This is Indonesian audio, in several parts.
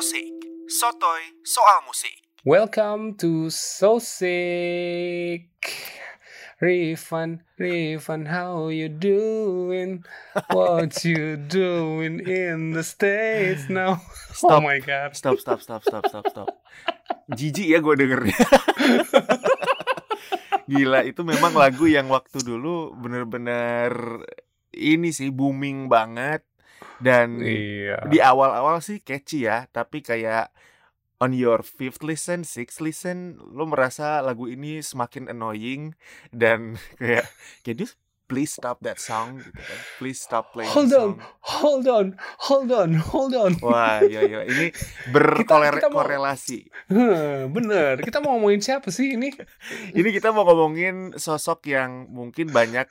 Sosik, sotoy soal musik. Welcome to So Sick. Rifan, Rifan, how you doing? What you doing in the States now? Oh Stop. my god. Stop, stop, stop, stop, stop, stop. Jijik ya gue dengernya. Gila, itu memang lagu yang waktu dulu bener-bener ini sih booming banget dan Iya. di awal-awal sih catchy ya, tapi kayak on your fifth listen, sixth listen, lo merasa lagu ini semakin annoying dan kayak, can you please stop that song gitu kan? Please stop playing Hold on, hold on, hold on, hold on. Wah, iya iya ini berkorelasi. Huh, bener, kita mau ngomongin siapa sih ini? Ini kita mau ngomongin sosok yang mungkin banyak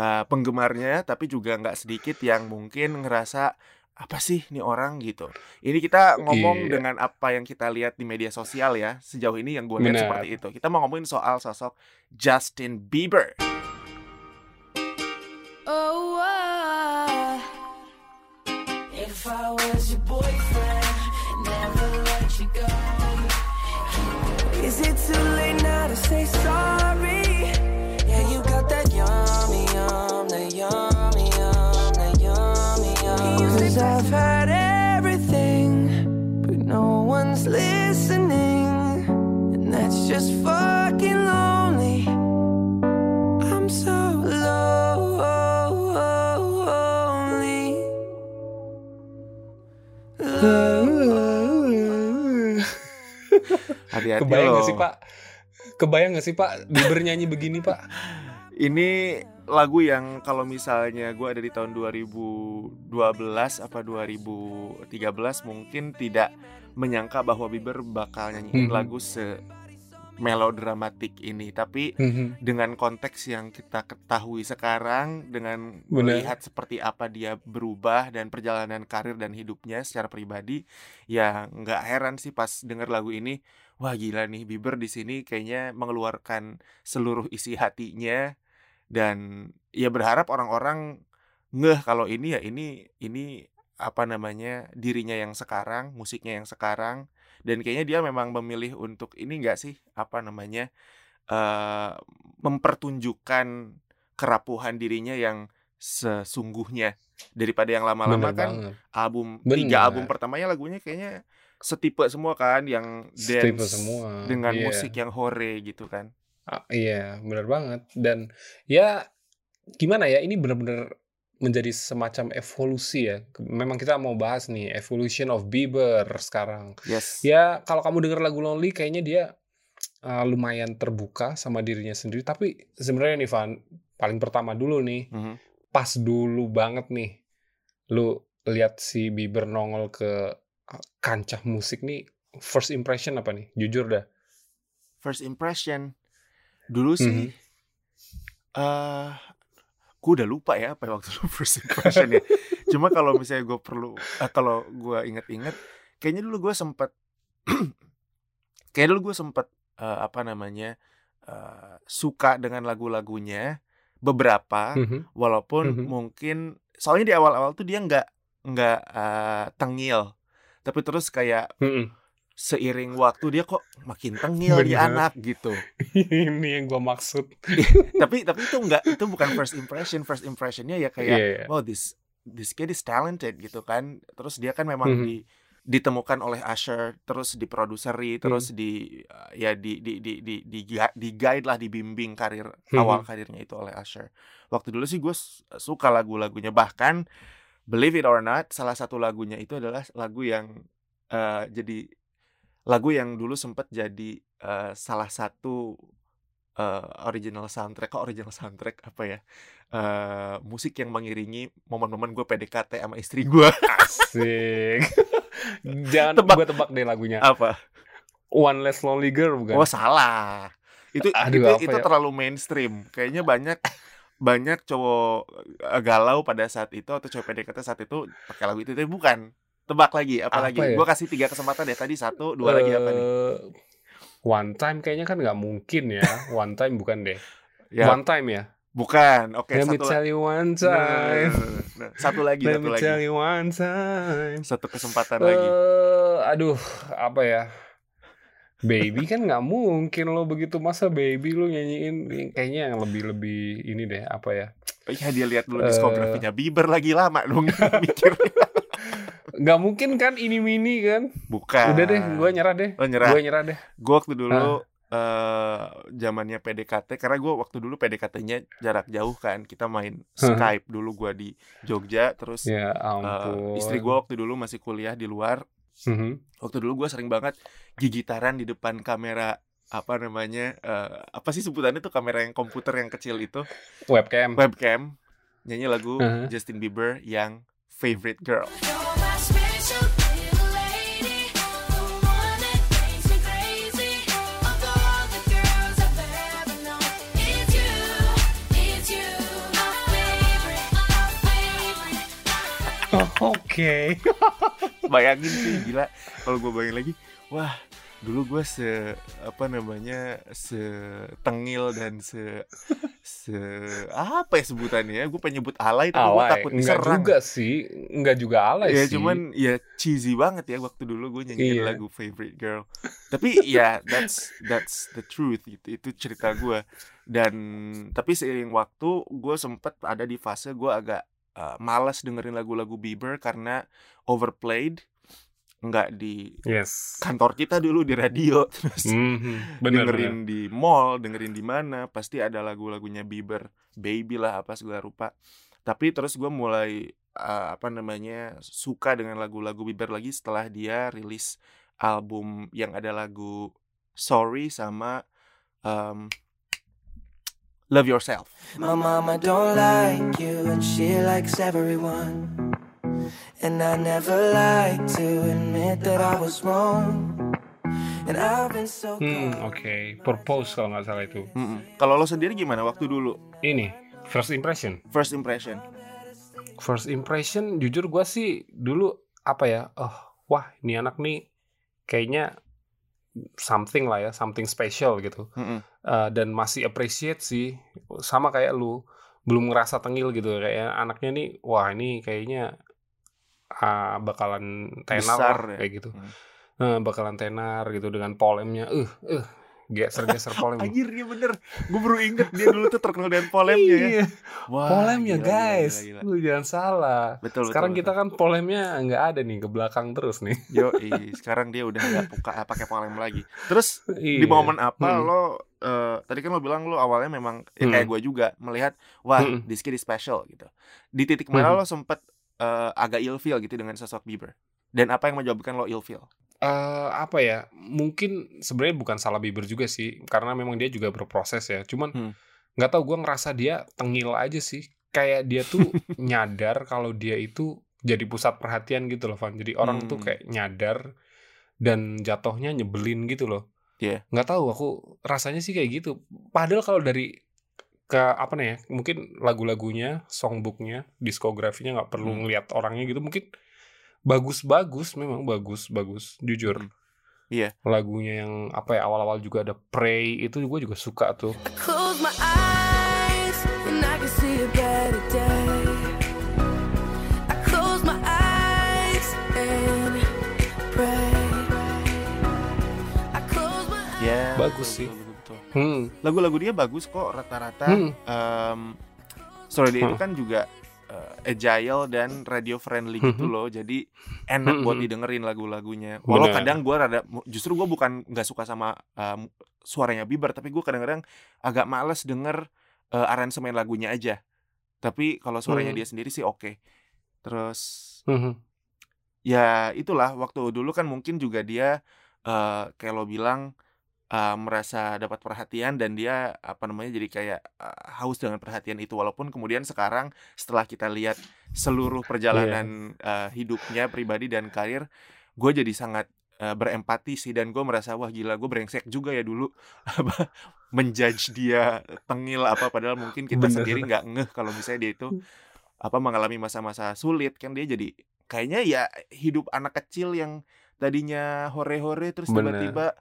uh, penggemarnya, tapi juga nggak sedikit yang mungkin ngerasa apa sih nih orang gitu. Ini kita ngomong Iya. dengan apa yang kita lihat di media sosial ya. Sejauh ini yang gue lihat Benar. seperti itu. Kita mau ngomongin soal sosok Justin Bieber. Oh, uh, if I was your boyfriend, never let you go. Is it too late now to say sorry? Cause I've had everything, but no one's listening. And that's just fucking lonely. I'm so lonely. Hati-hati Kebayang loh. gak sih pak? Kebayang gak sih pak Bieber nyanyi begini pak? Ini lagu yang kalau misalnya gue ada di tahun 2012 apa 2013 mungkin tidak menyangka bahwa Bieber bakal nyanyiin Mhm. lagu se melodramatik ini tapi Mhm. dengan konteks yang kita ketahui sekarang dengan Benar. melihat seperti apa dia berubah dan perjalanan karir dan hidupnya secara pribadi ya nggak heran sih pas denger lagu ini wah gila nih Bieber di sini kayaknya mengeluarkan seluruh isi hatinya dan ya berharap orang-orang ngeh kalau ini ya ini ini apa namanya dirinya yang sekarang musiknya yang sekarang dan kayaknya dia memang memilih untuk ini enggak sih apa namanya eh mempertunjukkan kerapuhan dirinya yang sesungguhnya daripada yang lama-lama kan banget album Bener. tiga album pertamanya lagunya kayaknya setipe semua kan yang Setipe dance semua, dengan iya. musik yang hore gitu kan Ah, Iya bener banget. Dan ya gimana ya ini bener-bener menjadi semacam evolusi ya. Memang kita mau bahas nih Evolution of Bieber sekarang. Yes. Ya kalau kamu denger lagu Lonely kayaknya dia uh, lumayan terbuka sama dirinya sendiri. Tapi sebenarnya nih Van Paling pertama dulu nih Mhm. Pas dulu banget nih Lu lihat si Bieber nongol ke kancah musik nih First impression apa nih? Jujur dah. First impression dulu sih Mhm. eh gue udah lupa ya apa waktu dulu first impression ya cuma kalau misalnya gue perlu eh, kalau gue inget-inget kayaknya dulu gue sempet kayaknya dulu gue sempet eh, apa namanya eh, suka dengan lagu-lagunya beberapa Mhm. walaupun Mhm. mungkin soalnya di awal-awal tuh dia nggak nggak eh, tengil tapi terus kayak Mhm. Seiring waktu dia kok makin tengil Bener. anak gitu Ini yang gua maksud. tapi tapi itu enggak itu bukan first impression first impressionnya ya kayak Iya, iya. wow this this kid is talented gitu kan terus dia kan memang Mhm. di ditemukan oleh Usher terus diproduseri Hmm. terus di ya di di di di di, di guide lah dibimbing karir Mhm. awal karirnya itu oleh Usher waktu dulu sih gue suka lagu-lagunya bahkan believe it or not salah satu lagunya itu adalah lagu yang uh, jadi lagu yang dulu sempat jadi uh, salah satu uh, original soundtrack kok original soundtrack apa ya eh musik yang mengiringi momen-momen gue PDKT sama istri gue Asik. Jangan Tebak. gua tebak deh lagunya. apa One Less Lonely Girl bukan? oh salah itu Aduh, itu itu ya? terlalu mainstream kayaknya banyak banyak cowok galau pada saat itu atau cowok PDKT saat itu pakai lagu itu tapi bukan tebak lagi apa, Apa lagi ya? gue kasih tiga kesempatan deh tadi satu dua lagi apa nih Eh, One Time kayaknya kan nggak mungkin ya. One Time bukan deh. ya One Time ya. Bukan. Oke, Let me satu tell you one Nah, nah, nah, time. nah, nah. Satu lagi, Let satu me lagi. tell you one time. Satu kesempatan lagi. Eh, aduh, apa ya? Baby kan nggak mungkin lo begitu masa baby lo nyanyiin kayaknya yang lebih-lebih ini deh apa ya? Iya dia lihat dulu Eh. diskografinya Bieber lagi lama dong mikirnya. Nggak mungkin kan ini mini kan? Bukan. Udah deh, gue nyerah deh. Oh, nyerah. Gue nyerah deh. Gue waktu dulu eh zamannya PDKT karena gue waktu dulu PDKT-nya jarak jauh kan kita main. Skype dulu gue di Jogja terus Ya eh, ampun. istri gue waktu dulu masih kuliah di luar Mhm. waktu dulu gue sering banget gigitaran di depan kamera apa namanya eh, apa sih sebutannya tuh kamera yang komputer yang kecil itu Webcam. webcam nyanyi lagu Uh-huh. Justin Bieber yang Favorite Girl Oke. bayangin sih gila kalau gue bayangin lagi wah dulu gue se apa namanya se tengil dan se se apa ya sebutannya gue pengen nyebut alay tapi gue takut Enggak diserang juga sih. Enggak juga alay ya sih. cuman ya cheesy banget ya waktu dulu gue nyanyiin Iya. lagu favorite girl tapi ya that's that's the truth gitu itu cerita gue dan tapi seiring waktu gue sempet ada di fase gue agak uh, malas dengerin lagu-lagu Bieber karena overplayed nggak di Yes. kantor kita dulu di radio terus Mhm. Bener, dengerin di mall dengerin di mana pasti ada lagu-lagunya Bieber baby lah apa segala rupa tapi terus gue mulai uh, apa namanya suka dengan lagu-lagu Bieber lagi setelah dia rilis album yang ada lagu Sorry sama um, Love Yourself My mama don't like you and she likes everyone. And I never like to admit that I was wrong. And I've been so Hmm, oke. Purpose kalau nggak salah itu. Mm-mm. kalau lo sendiri gimana waktu dulu Ini first impression. first impression First impression, jujur gua sih dulu apa ya? Oh, wah ini anak nih kayaknya something lah ya, something special gitu. Mm-mm. Eh, dan masih appreciate sih, sama kayak lu belum ngerasa tengil gitu kayak anaknya nih, wah ini kayaknya ah, bakalan tenar Besar lah, ya. kayak gitu. Hmm. Eh, bakalan tenar gitu dengan polemnya, eh, eh, geser-geser polem. Anjir iya bener Gue baru inget dia dulu tuh terkenal dengan polemnya ya Iya. Wah, polemnya gila, guys, gila, gila. lu jangan salah. Betul, Sekarang betul, kita kan polemnya nggak ada nih ke belakang terus nih. Yo, sekarang dia udah nggak buka pakai polem lagi. Terus Iya. di momen apa Hmm. lo eh, tadi kan lo bilang lo awalnya memang ya kayak Hmm. gue juga melihat wah Hmm. this kid is special gitu. Di titik mana Hmm. lo sempet eh, agak ilfeel gitu dengan sosok Bieber. Dan apa yang menyebabkan lo ilfeel? Eh, apa ya? Mungkin sebenarnya bukan salah Bieber juga sih, karena memang dia juga berproses ya. Cuman Hmm. nggak tahu gue ngerasa dia tengil aja sih. Kayak dia tuh nyadar kalau dia itu jadi pusat perhatian gitu loh, Van. Jadi orang tuh Hmm. kayak nyadar dan jatuhnya nyebelin gitu loh. Iya. Nggak tahu aku rasanya sih kayak gitu. Padahal kalau dari ke apa nih ya? Mungkin lagu-lagunya, songbooknya, diskografinya nggak perlu Hmm. ngeliat orangnya gitu. Mungkin bagus-bagus, memang bagus-bagus. Jujur. Hmm. Iya. Lagunya yang apa ya awal-awal juga ada Pray itu gue juga suka tuh. I close my eyes and I can see a better day. I close my eyes and pray. I close my eyes. Ya. Bagus betul, sih. betul, betul, betul. Hmm. Lagu-lagu dia bagus kok rata-rata. Hmm. em, story dia itu Hmm. kan juga eh, agile dan radio friendly gitu Mhm. loh. Jadi enak Hmm, buat didengerin lagu-lagunya. Walau Benar. kadang gue rada justru gue bukan nggak suka sama em, suaranya Bieber, tapi gue kadang-kadang agak males denger eh, aransemen lagunya aja. Tapi kalau suaranya Hmm. dia sendiri sih oke. Terus Mhm. ya itulah waktu dulu kan mungkin juga dia eh, kayak lo bilang eh, merasa dapat perhatian dan dia apa namanya jadi kayak eh, haus dengan perhatian itu. Walaupun kemudian sekarang setelah kita lihat seluruh perjalanan eh, hidupnya pribadi dan karir gue jadi sangat eh, berempati sih dan gue merasa wah gila gue brengsek juga ya dulu. Apa menjudge dia tengil apa padahal mungkin kita Bener. sendiri nggak ngeh kalau misalnya dia itu apa mengalami masa-masa sulit kan dia jadi kayaknya ya hidup anak kecil yang tadinya hore-hore terus tiba-tiba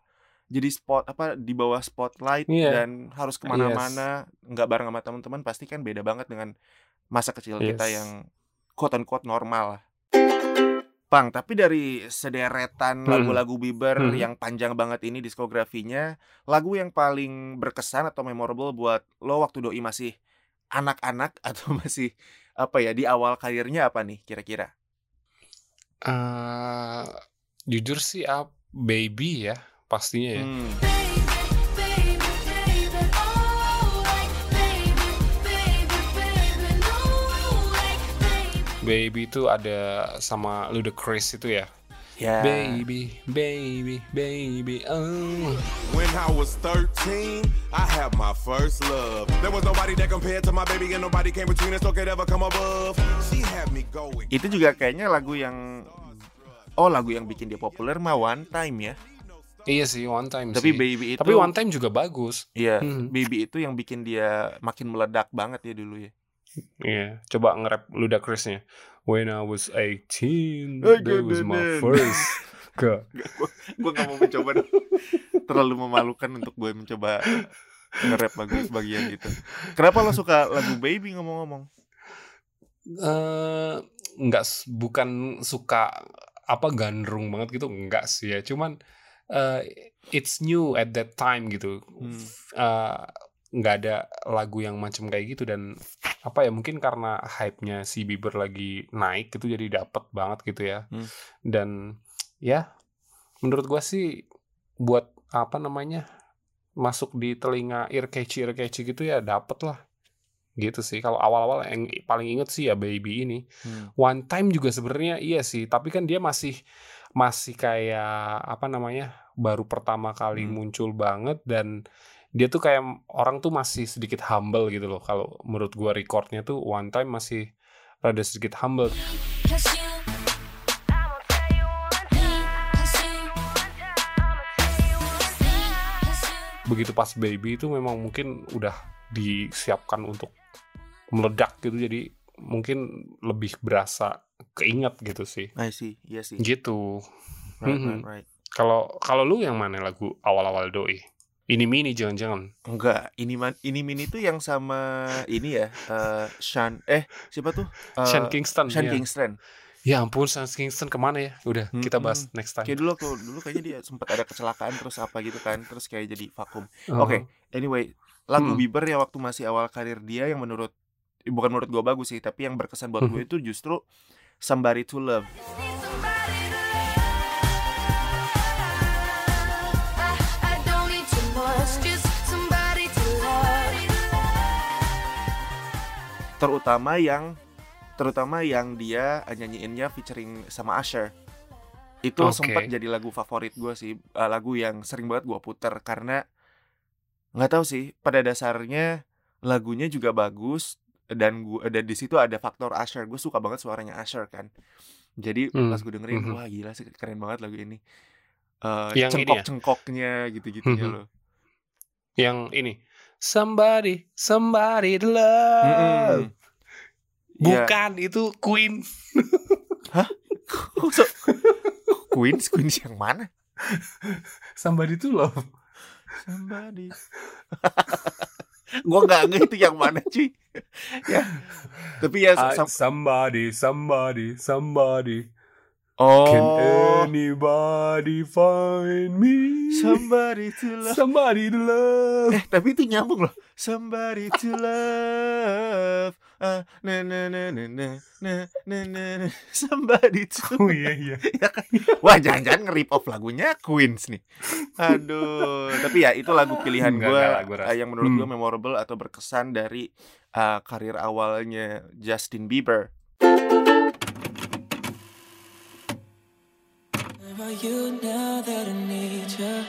jadi spot apa di bawah spotlight Iya. dan harus ke mana-mana nggak bareng sama teman-teman pasti kan beda banget dengan masa kecil kita Yes. yang quote unquote normal lah. Bang, tapi dari sederetan Mhm. lagu-lagu Bieber Mhm. yang panjang banget ini diskografinya, lagu yang paling berkesan atau memorable buat lo waktu doi masih anak-anak atau masih apa ya di awal karirnya apa nih kira-kira? Eh, jujur sih up baby ya pastinya ya. Hmm. Baby, itu ada sama Ludacris itu ya. Ya. Baby, baby, baby, oh. When I was 13, I had my first love. There was nobody that compared to my baby, and nobody came between us or could ever come above. She had me going. Itu juga kayaknya lagu yang oh lagu yang bikin dia populer mah One Time ya. Iya sih one time Tapi sih. Baby itu Tapi one time juga bagus. Iya, Hmm. Baby itu yang bikin dia makin meledak banget ya dulu ya. Iya, coba nge-rap Ludacrisnya. When I was 18, Oh, that was my first. Gue gak mau mencoba terlalu memalukan untuk gue mencoba nge-rap lagu sebagian itu. Kenapa lo suka lagu Baby ngomong-ngomong? eh nggak bukan suka apa gandrung banget gitu enggak sih ya cuman eh, it's new at that time gitu Hmm. Nggak ada lagu yang macam kayak gitu dan apa ya mungkin karena hype-nya si Bieber lagi naik gitu jadi dapet banget gitu ya Hmm. dan ya menurut gua sih buat apa namanya masuk di telinga ear catchy ear catchy gitu ya dapet lah gitu sih kalau awal-awal yang paling inget sih ya baby ini Hmm. one time juga sebenarnya iya sih tapi kan dia masih masih kayak apa namanya baru pertama kali Hmm. muncul banget dan dia tuh kayak orang tuh masih sedikit humble gitu loh. Kalau menurut gua recordnya tuh one time masih rada sedikit humble. Begitu pas baby itu memang mungkin udah disiapkan untuk meledak gitu. Jadi mungkin lebih berasa keinget gitu sih I see, iya sih. gitu Right, right, Mhm. right. kalau kalau lu yang mana lagu awal-awal doi ini mini jangan-jangan Enggak, ini man, ini mini tuh yang sama ini ya, eh Sean eh siapa tuh? Eh, Sean Kingston Sean ya. Kingston. Ya ampun Sean Kingston ke mana ya udah Hmm, kita bahas next time Kayak dulu aku dulu kayaknya dia sempat ada kecelakaan terus apa gitu kan, terus kayak jadi vakum. Oh. Oke, anyway, lagu Hmm. Bieber ya waktu masih awal karir dia yang menurut bukan menurut gua bagus sih, tapi yang berkesan buat Hmm. gue itu justru somebody to love. Terutama yang terutama yang dia nyanyiinnya featuring sama Usher. Itu Oke. sempat jadi lagu favorit gue sih, eh, lagu yang sering banget gua puter karena nggak tahu sih, pada dasarnya lagunya juga bagus dan gua dan di situ ada faktor Usher. Gue suka banget suaranya Usher kan. Jadi Hmm, pas gue dengerin, mhm. wah gila sih keren banget lagu ini. Eh Yang ya? cengkok-cengkoknya gitu-gitunya Mhm. loh. yang ini somebody somebody to love Mm-mm. Iya. bukan itu Queen Kok so- Queens, Queens yang mana? somebody to love Somebody. gua nggak ngerti yang mana cuy. Ya. Tapi ya I- somebody somebody somebody can oh anybody find me somebody to love. somebody to love Eh tapi itu nyambung loh. Somebody to love. Ah, na na na na na na na na. Somebody to. oh iya iya Ya kan? Wah jangan-jangan nge-rip off lagunya Queens nih. Aduh. Tapi ya itu lagu pilihan gue rasa. yang menurut gue Hmm. memorable atau berkesan dari uh, karir awalnya Justin Bieber. Where are you now that I need you?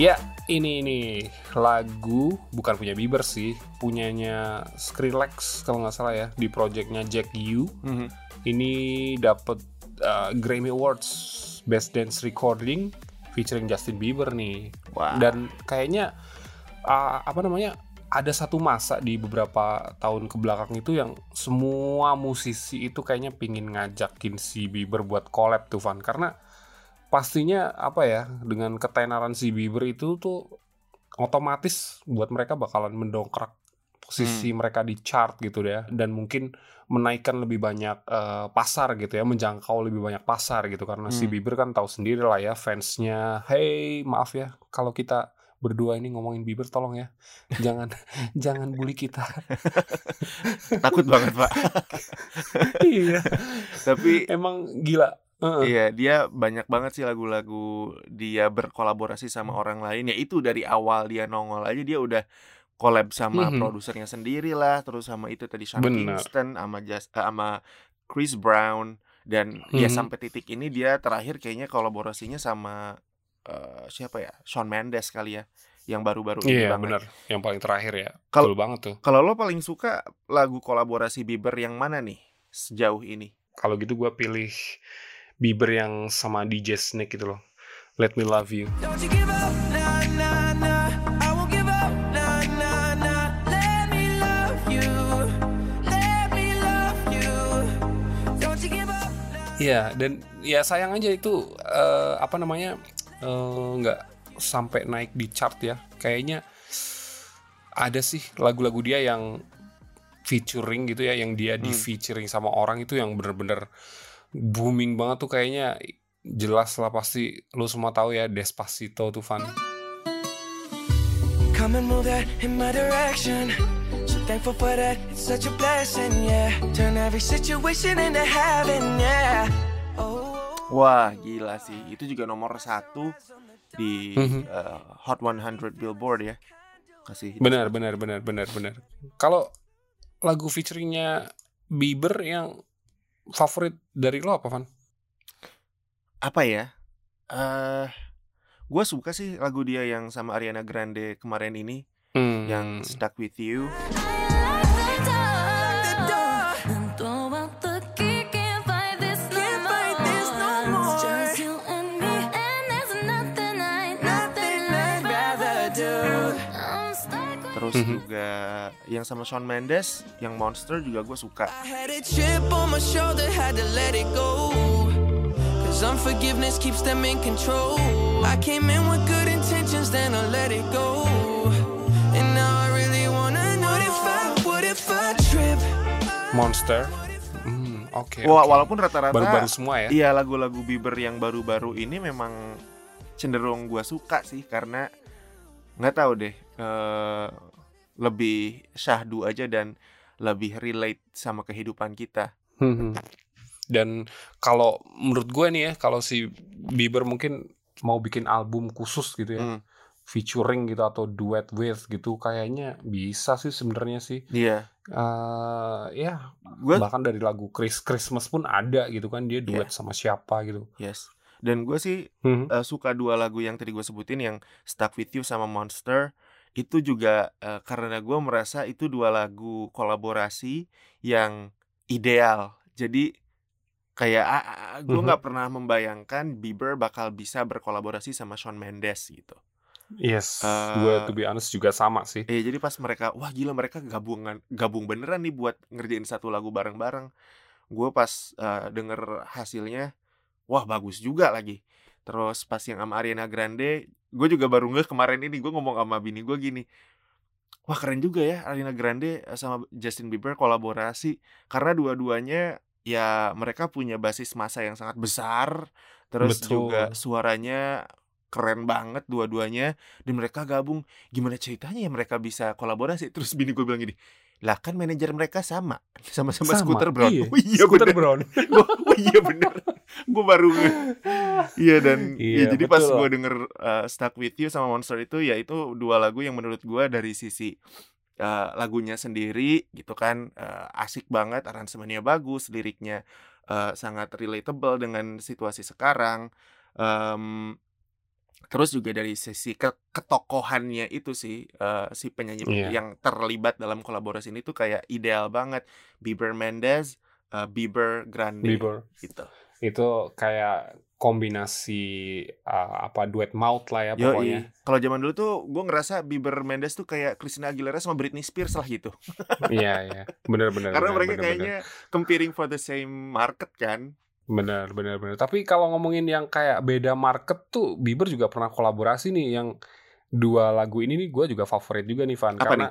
Ya, ini ini lagu bukan punya Bieber sih, punyanya Skrillex kalau nggak salah ya di projectnya Jack U. Mhm. Ini dapat uh, Grammy Awards Best Dance Recording featuring Justin Bieber nih. Wah. dan kayaknya uh, apa namanya ada satu masa di beberapa tahun ke belakang itu yang semua musisi itu kayaknya pingin ngajakin si Bieber buat collab tuh Van karena pastinya apa ya dengan ketenaran si Bieber itu tuh otomatis buat mereka bakalan mendongkrak posisi mereka di chart gitu ya. Dan mungkin menaikkan lebih banyak eh, pasar gitu ya menjangkau lebih banyak pasar gitu. Karena si Hmm. Bieber kan tahu sendiri lah ya fansnya hey maaf ya kalau kita berdua ini ngomongin Bieber tolong ya jangan jangan bully kita. Takut banget, Pak. iya. Tapi emang gila Heeh. Iya, dia banyak banget sih lagu-lagu dia berkolaborasi sama orang lain. Ya itu dari awal dia nongol aja dia udah collab sama Mhm. produsernya sendiri lah, terus sama itu tadi Sean Benar. Kingston, sama Jas- eh, sama Chris Brown dan ya Mhm. sampai titik ini dia terakhir kayaknya kolaborasinya sama eh, siapa ya? Shawn Mendes kali ya, yang baru-baru ini iya banget. benar yang paling terakhir ya Kalau- banget tuh Kalau lo paling suka lagu kolaborasi Bieber yang mana nih sejauh ini? kalau gitu gue pilih Bieber yang sama DJ Snake gitu loh Let Me Love You nah, nah, nah. I won't give up. Let me love you. Let me love you. Don't you give up. Iya dan ya sayang aja itu eh, apa namanya eh, nggak sampai naik di chart ya. Kayaknya ada sih lagu-lagu dia yang featuring gitu ya, yang dia di Hmm. featuring sama orang itu yang bener-bener booming banget tuh kayaknya jelas lah pasti lu semua tahu ya Despacito tuh Van. Come and move that in my direction. So thankful for that. It's such a blessing, yeah. Turn every situation into heaven, yeah. Oh. Wah, gila sih. Itu juga nomor satu di Mhm. eh, Hot 100 Billboard ya. Kasih. Benar benar benar benar benar. Kalau lagu featuringnya Bieber yang favorit dari lo apa Van? Apa ya? Eh, gue suka sih lagu dia yang sama Ariana Grande kemarin ini, Hmm. yang Stuck with You. Terus Mhm. juga yang sama Shawn Mendes, yang Monster juga gue suka. I had a chip on my shoulder, had to let it go. Cause unforgiveness keeps them in control. I came in with good intentions, then I let it go. And now I really wanna know what if I, what if I trip? Monster. Hmm, oke. Wah, oke. walaupun rata-rata baru-baru semua ya. Iya lagu-lagu Bieber yang baru-baru ini memang cenderung gua suka sih karena nggak tahu deh eh, lebih syahdu aja dan lebih relate sama kehidupan kita. Hmm. Dan kalau menurut gue nih ya, kalau si Bieber mungkin mau bikin album khusus gitu ya, Hmm. featuring gitu atau duet with gitu, kayaknya bisa sih sebenarnya sih. Iya, eh ya gue bahkan dari lagu Chris Christmas pun ada gitu kan dia duet sama siapa gitu. yes. Dan gue sih Hmm. eh, suka dua lagu yang tadi gue sebutin yang Stuck with You sama Monster itu juga eh, karena gue merasa itu dua lagu kolaborasi yang ideal. Jadi kayak gue Mhm. nggak pernah membayangkan Bieber bakal bisa berkolaborasi sama Shawn Mendes gitu. Yes, Eh, gue to be honest juga sama sih. Iya jadi pas mereka wah gila mereka gabungan gabung beneran nih buat ngerjain satu lagu bareng-bareng. Gue pas eh, denger hasilnya wah bagus juga lagi. Terus pas yang sama Ariana Grande, gue juga baru ngeh kemarin ini gue ngomong sama bini gue gini. Wah keren juga ya Ariana Grande eh, sama Justin Bieber kolaborasi karena dua-duanya ya mereka punya basis masa yang sangat besar. Terus Betul. juga suaranya keren banget dua-duanya dan mereka gabung gimana ceritanya ya mereka bisa kolaborasi terus bini gue bilang gini lah kan manajer mereka sama. Sama-sama Sama, Scooter Brown. Iya. oh iya Scooter bener. Brown. Gua, oh iya bener. Gue baru iya dan Iya, ya, jadi pas gue denger uh, Stuck With You sama Monster itu ya itu dua lagu yang menurut gue dari sisi uh, lagunya sendiri gitu kan uh, asik banget aransemennya bagus liriknya uh, sangat relatable dengan situasi sekarang Em, terus juga dari sisi ke ketokohannya itu sih eh, si penyanyi Iya. yang terlibat dalam kolaborasi ini tuh kayak ideal banget Bieber Mendes, eh, Bieber Grande Bieber. gitu. Itu kayak kombinasi uh, apa duet mouth lah ya pokoknya. Kalau zaman dulu tuh gue ngerasa Bieber Mendes tuh kayak Christina Aguilera sama Britney Spears lah gitu. Iya iya, bener-bener. Karena bener, mereka bener, kayaknya competing for the same market kan. Bener, bener, bener. Tapi kalau ngomongin yang kayak beda market tuh, Bieber juga pernah kolaborasi nih yang dua lagu ini nih gue juga favorit juga nih Van. Apa Karena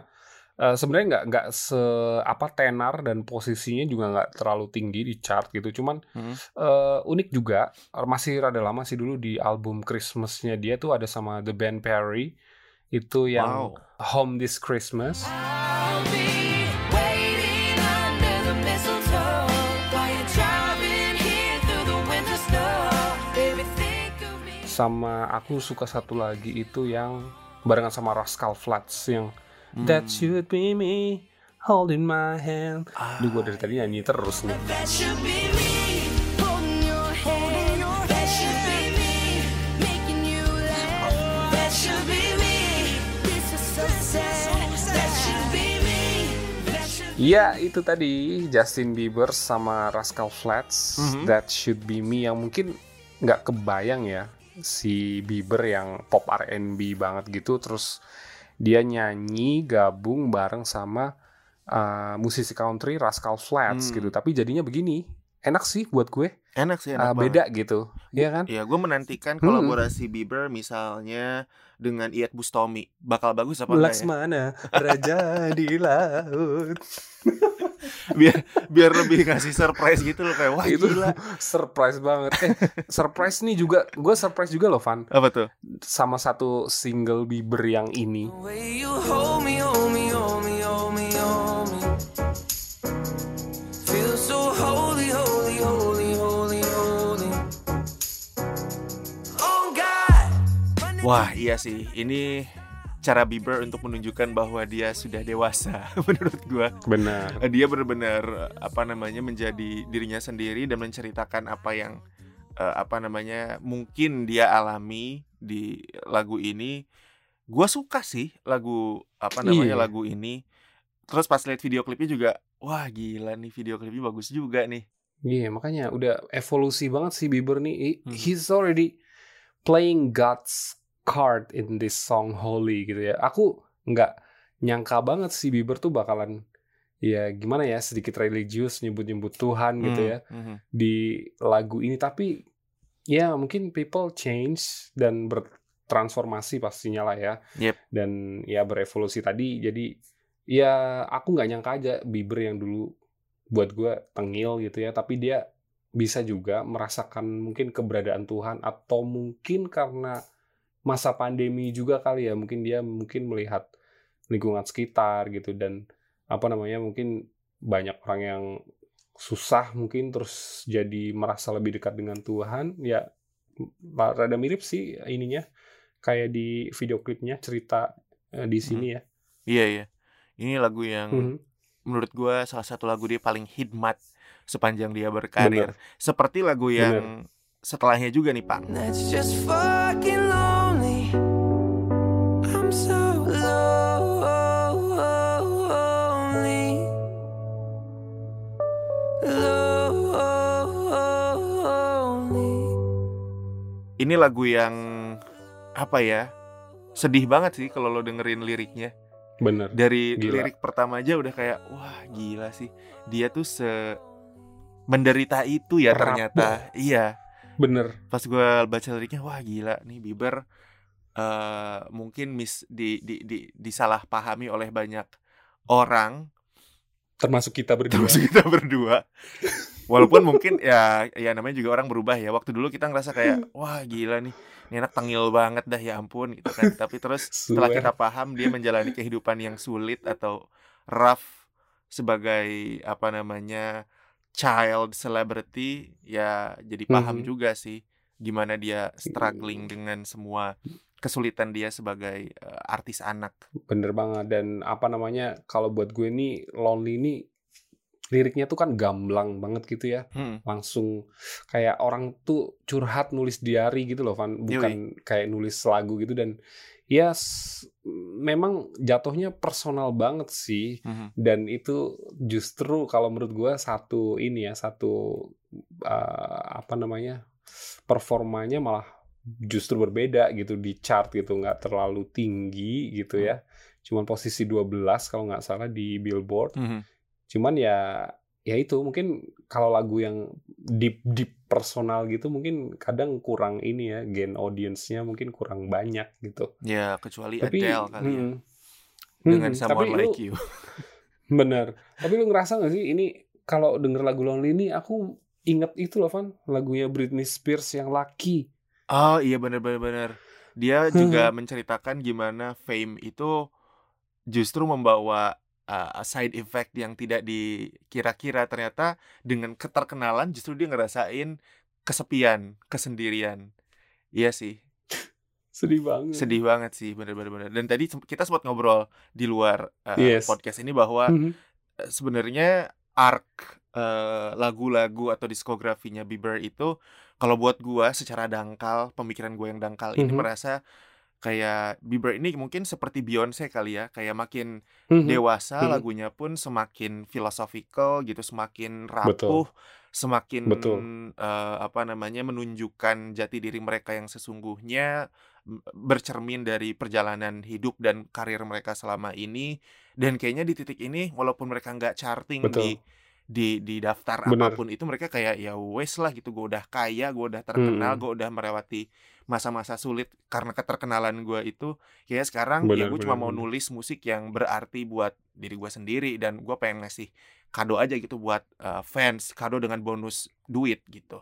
eh, sebenarnya nggak nggak se apa tenar dan posisinya juga nggak terlalu tinggi di chart gitu. Cuman Hmm. eh, unik juga, masih rada lama sih dulu di album Christmasnya dia tuh ada sama The Band Perry itu yang Wow. Home This Christmas. I'll sama aku suka satu lagi itu yang barengan sama Rascal Flats yang Hmm. That should be me holding my hand. Ah. Duh, gue dari tadi nyanyi terus nih. That should be me holding your hand. That should be me making you laugh. That should be me. This is so sad. That should be me. That should Ya itu tadi Justin Bieber sama Rascal Flats. Mhm. That should be me yang mungkin nggak kebayang ya si Bieber yang pop R&B banget gitu. Terus dia nyanyi gabung bareng sama uh, musisi country Rascal Flats Hmm. gitu. Tapi jadinya begini. Enak sih buat gue. Enak sih, Uh, enak banget. beda gitu. Iya kan? Ya, gue menantikan Hmm. kolaborasi Bieber misalnya dengan Iyeth Bustomi. Bakal bagus apa enggak ya? Laksmana raja di laut. Biar biar lebih ngasih surprise gitu loh kayak wah itu gila. surprise banget. Eh, surprise nih juga gue surprise juga loh Van Apa tuh? sama satu single Bieber yang ini. The way you hold me, hold me, hold me, hold me, Wah, iya sih. Ini cara Bieber untuk menunjukkan bahwa dia sudah dewasa menurut gua. Benar. dia benar-benar apa namanya menjadi dirinya sendiri dan menceritakan apa yang eh, apa namanya mungkin dia alami di lagu ini. Gua suka sih lagu apa namanya Iya. lagu ini. Terus pas lihat video klipnya juga, wah gila nih video klipnya bagus juga nih. Iya makanya udah evolusi banget sih Bieber nih. He- Hmm. He's already playing God's card in this song Holy gitu ya. Aku nggak nyangka banget sih Bieber tuh bakalan ya gimana ya sedikit religius nyebut-nyebut Tuhan gitu Hmm, ya. mhm. di lagu ini tapi ya mungkin people change dan bertransformasi pastinya lah ya Yep. dan ya berevolusi tadi jadi ya aku nggak nyangka aja Bieber yang dulu buat gue tengil gitu ya tapi dia bisa juga merasakan mungkin keberadaan Tuhan atau mungkin karena masa pandemi juga kali ya mungkin dia mungkin melihat lingkungan sekitar gitu dan apa namanya mungkin banyak orang yang susah mungkin terus jadi merasa lebih dekat dengan Tuhan ya rada mirip sih ininya kayak di video klipnya cerita eh, di sini ya Iya iya. Ini lagu yang Mhm. menurut gua salah satu lagu dia paling hikmat sepanjang dia berkarir. Seperti lagu yang setelahnya juga nih, Pak. That's just fucking Ini lagu yang apa ya? Sedih banget sih kalau lo dengerin liriknya. bener Dari Gila. lirik pertama aja udah kayak wah gila sih. Dia tuh se menderita itu ya Rapuh. ternyata. Iya. bener Pas gue baca liriknya wah gila nih Bieber eh mungkin mis di di di disalahpahami oleh banyak orang termasuk kita berdua termasuk kita berdua. Walaupun mungkin ya ya namanya juga orang berubah ya. Waktu dulu kita ngerasa kayak wah gila nih. Ini anak tengil banget dah ya ampun gitu kan. Tapi terus setelah kita paham dia menjalani kehidupan yang sulit atau rough sebagai apa namanya child celebrity ya jadi paham Mhm. juga sih gimana dia struggling dengan semua kesulitan dia sebagai eh, artis anak. bener banget dan apa namanya kalau buat gue nih lonely ini liriknya tuh kan gamblang banget gitu ya. Hmm. langsung kayak orang tuh curhat nulis diary gitu loh Van. Bukan kayak nulis lagu gitu. Dan ya memang jatuhnya personal banget sih. Mhm. dan itu justru kalau menurut gue satu ini ya satu uh, apa namanya performanya malah justru berbeda gitu di chart gitu. Nggak terlalu tinggi gitu ya. Cuman posisi 12 kalau nggak salah di Billboard. Mhm. Cuman ya ya itu mungkin kalau lagu yang deep deep personal gitu mungkin kadang kurang ini ya gain audience-nya mungkin kurang banyak gitu Ya kecuali tapi Adele kali ya. hmm, Dengan hmm, Someone tapi lu- Like You. Bener. Tapi lu ngerasa gak sih ini kalau denger lagu Lonely ini aku inget itu loh Van lagunya Britney Spears yang Lucky. Oh iya bener-bener bener. Dia juga menceritakan gimana fame itu justru membawa uh, side effect yang tidak dikira-kira ternyata dengan keterkenalan justru dia ngerasain kesepian, kesendirian. Iya sih, Sedih banget. sedih banget sih bener-bener bener. Dan tadi kita sempat ngobrol di luar uh, Yes. podcast ini bahwa Mhm. eh, sebenarnya arc lagu-lagu atau diskografinya Bieber itu kalau buat gua secara dangkal pemikiran gue yang dangkal ini Mhm. merasa kayak Bieber ini mungkin seperti Beyonce kali ya kayak makin Mhm. dewasa Mhm. lagunya pun semakin philosophical gitu semakin rapuh semakin Betul. eh, apa namanya menunjukkan jati diri mereka yang sesungguhnya bercermin dari perjalanan hidup dan karir mereka selama ini dan kayaknya di titik ini walaupun mereka nggak charting Betul. di di di daftar Bener. apa pun itu mereka kayak ya wes lah gitu gue udah kaya gue udah terkenal Mm. gue udah melewati masa-masa sulit karena keterkenalan gue itu kayak sekarang ya Bener, gue cuma mau bener. nulis musik yang berarti buat diri gue sendiri dan gue pengen ngasih kado aja gitu buat uh, fans kado dengan bonus duit gitu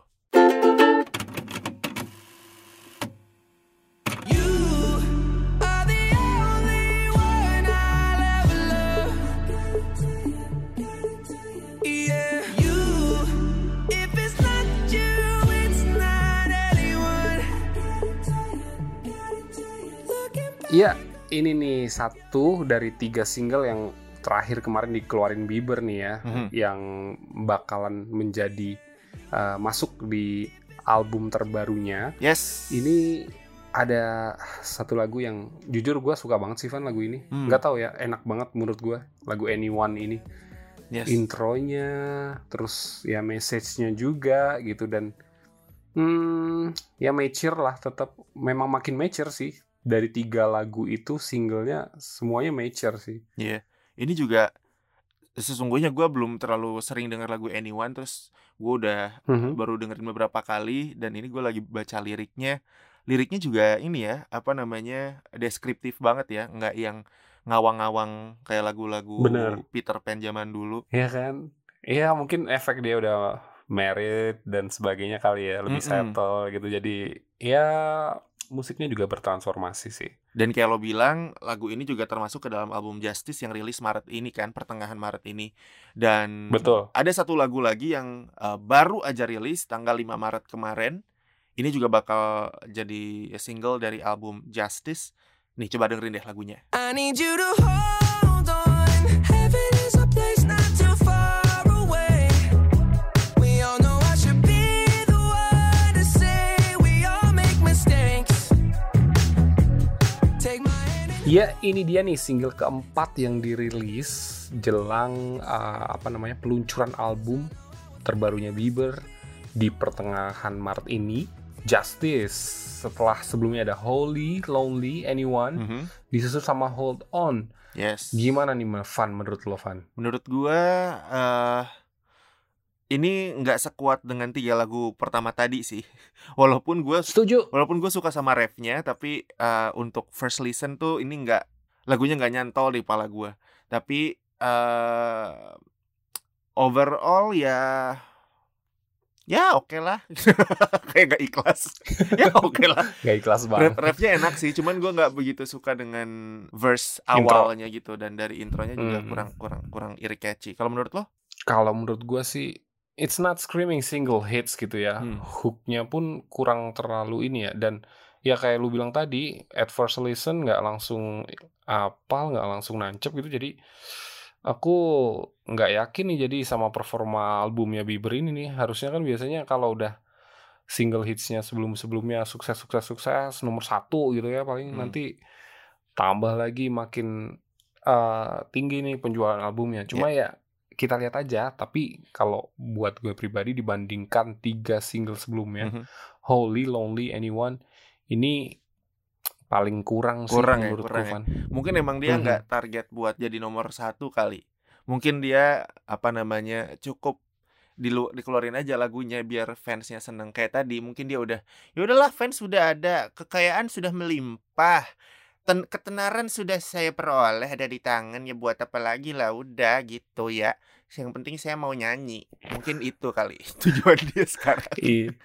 Iya, ini nih satu dari tiga single yang terakhir kemarin dikeluarin Bieber nih ya, Mhm. yang bakalan menjadi uh, masuk di album terbarunya. yes Ini ada satu lagu yang jujur gue suka banget sih Van lagu ini. Hmm. Nggak tahu ya, enak banget menurut gue lagu Anyone ini. yes Intronya, terus ya message-nya juga gitu dan hmm, ya mature lah tetap memang makin mature sih. Dari tiga lagu itu singlenya semuanya mature sih. Iya, ini juga sesungguhnya gue belum terlalu sering dengar lagu Anyone, terus gue udah Mhm. baru dengerin beberapa kali, dan ini gue lagi baca liriknya. Liriknya juga ini ya, apa namanya, deskriptif banget ya, nggak yang ngawang-ngawang kayak lagu-lagu Bener. Peter Pan zaman dulu. Iya kan? Iya mungkin efek dia udah married dan sebagainya kali ya, lebih Mm-mm. settle gitu. Jadi ya musiknya juga bertransformasi sih. Dan kayak lo bilang, lagu ini juga termasuk ke dalam album Justice yang rilis Maret ini kan, pertengahan Maret ini. Dan Betul. ada satu lagu lagi yang uh, baru aja rilis tanggal 5 Maret kemarin. Ini juga bakal jadi single dari album Justice. Nih coba dengerin deh lagunya. I need you to hold Ya ini dia nih single keempat yang dirilis jelang uh, apa namanya peluncuran album terbarunya Bieber di pertengahan Maret ini. Justice setelah sebelumnya ada Holy, Lonely, Anyone, Mhm. disusul sama Hold On. Yes. Gimana nih Van menurut lo Van? Menurut gua eh ini nggak sekuat dengan tiga lagu pertama tadi sih. Walaupun gua Setuju. walaupun gue suka sama refnya tapi eh, untuk first listen tuh ini nggak lagunya nggak nyantol di kepala gue tapi eh overall ya ya oke lah kayak gak ikhlas ya oke lah Gak ikhlas banget. refnya enak sih cuman gue nggak begitu suka dengan verse Intro. awalnya gitu dan dari intronya juga Hmm. kurang kurang kurang iri catchy kalau menurut lo Kalau menurut gua sih it's not screaming single hits gitu ya. Hmm. Hooknya pun kurang terlalu ini ya dan ya kayak lu bilang tadi at first listen nggak langsung apal nggak langsung nancep gitu jadi aku nggak yakin nih jadi sama performa albumnya Bieber ini nih harusnya kan biasanya kalau udah single hitsnya sebelum sebelumnya sukses sukses sukses nomor satu gitu ya paling Hmm. nanti tambah lagi makin eh, tinggi nih penjualan albumnya cuma ya kita lihat aja. Tapi kalau buat gue pribadi dibandingkan tiga single sebelumnya, Mhm. Holy, Lonely, Anyone, ini paling kurang, Kurang sih ya, kurang ya. Van. Mungkin emang dia Mhm. nggak target buat jadi nomor satu kali. Mungkin dia apa namanya cukup dilu dikeluarin aja lagunya biar fansnya seneng kayak tadi. Mungkin dia udah ya udahlah fans sudah ada, kekayaan sudah melimpah, ten ketenaran sudah saya peroleh ada di tangan ya buat apa lagi lah udah gitu ya. Yang penting saya mau nyanyi. Mungkin itu kali tujuan dia sekarang. Iya.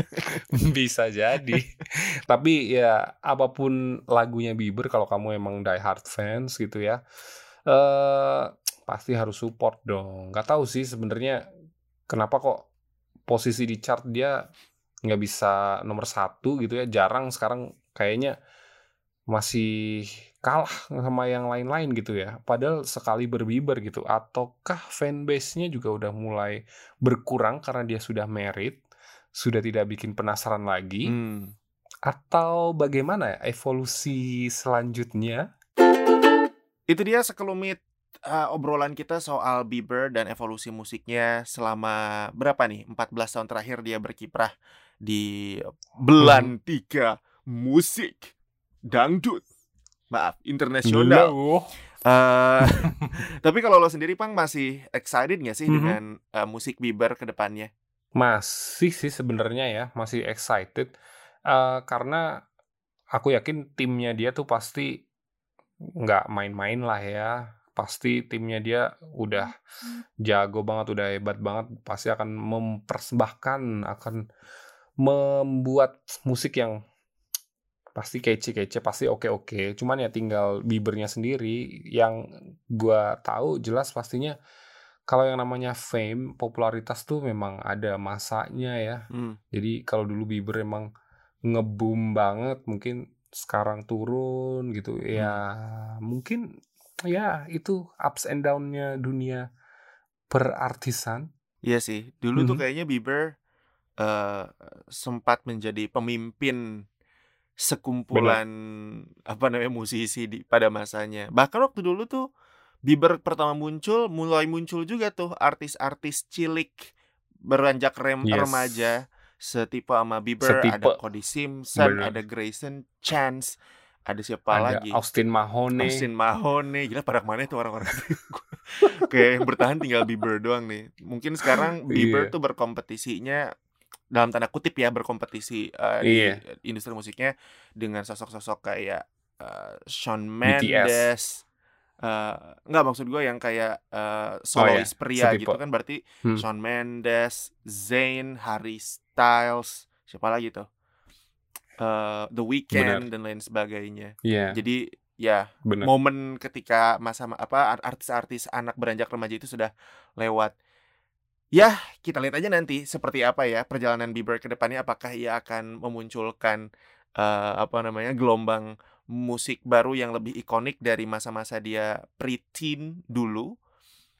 Bisa jadi. Tapi ya apa pun lagunya Bieber kalau kamu emang die hard fans gitu ya. eh pasti harus support dong. Gak tahu sih sebenarnya kenapa kok posisi di chart dia nggak bisa nomor satu gitu ya. Jarang sekarang kayaknya masih kalah sama yang lain-lain gitu ya. Padahal sekali berbieber gitu. Ataukah fanbase-nya juga udah mulai berkurang karena dia sudah merit, sudah tidak bikin penasaran lagi, Hmm. atau bagaimana ya evolusi selanjutnya? Itu dia sekelumit uh, obrolan kita soal Bieber dan evolusi musiknya selama berapa nih? 14 tahun terakhir dia berkiprah di belantika musik dangdut. Maaf, internasional. Eh, tapi kalau lo sendiri Pang masih excited gak sih Mhm. dengan uh, musik Bieber ke depannya? Masih sih sebenarnya ya, masih excited Eh, karena aku yakin timnya dia tuh pasti nggak main-main lah ya. Pasti timnya dia udah jago banget, udah hebat banget, pasti akan mempersembahkan, akan membuat musik yang pasti kece-kece, pasti oke-oke. Cuman ya tinggal Biebernya sendiri yang gua tahu jelas pastinya kalau yang namanya fame, popularitas tuh memang ada masanya ya. Hmm. Jadi kalau dulu Bieber emang ngeboom banget, mungkin sekarang turun gitu. Ya mungkin ya itu ups and down-nya dunia perartisan. Iya sih, dulu tuh Mhm. kayaknya Bieber eh sempat menjadi pemimpin sekumpulan apa namanya musisi di pada masanya. Bahkan waktu dulu tuh Bieber pertama muncul, mulai muncul juga tuh artis-artis cilik beranjak rem Yes. remaja setipe sama Bieber, Setipe. ada Cody Simpson, Bener. ada Grayson Chance, ada siapa Ada lagi? Austin Mahone. Austin Mahone, gila pada ke mana tuh orang-orang Kayak yang bertahan tinggal Bieber doang nih. Mungkin sekarang Bieber Iya. tuh berkompetisinya dalam tanda kutip ya berkompetisi di Iya. industri musiknya dengan sosok-sosok kayak eh, Shawn BTS. Mendes. Eh, nggak maksud gue yang kayak eh, solois pria setipe. gitu kan berarti Hmm. Shawn Mendes, Zayn, Harry Styles, siapa lagi tuh? Eh, The Weeknd dan lain sebagainya. Iya, Jadi ya benar. momen ketika masa apa art- artis-artis anak beranjak remaja itu sudah lewat. Ya, kita lihat aja nanti seperti apa ya perjalanan Bieber ke depannya apakah ia akan memunculkan eh, apa namanya gelombang musik baru yang lebih ikonik dari masa-masa dia preteen dulu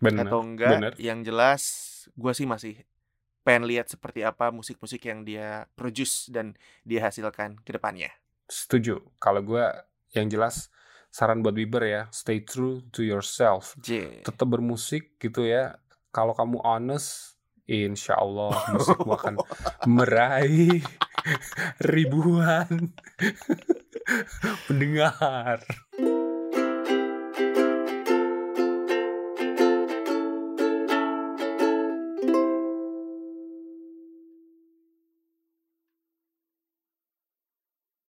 Benar. atau enggak. benar. Yang jelas gue sih masih pengen lihat seperti apa musik-musik yang dia produce dan dia hasilkan ke depannya. Setuju. Kalau gue yang jelas saran buat Bieber ya, stay true to yourself. J. Tetap bermusik gitu ya. Kalau kamu honest, insya Allah musikmu akan meraih ribuan pendengar.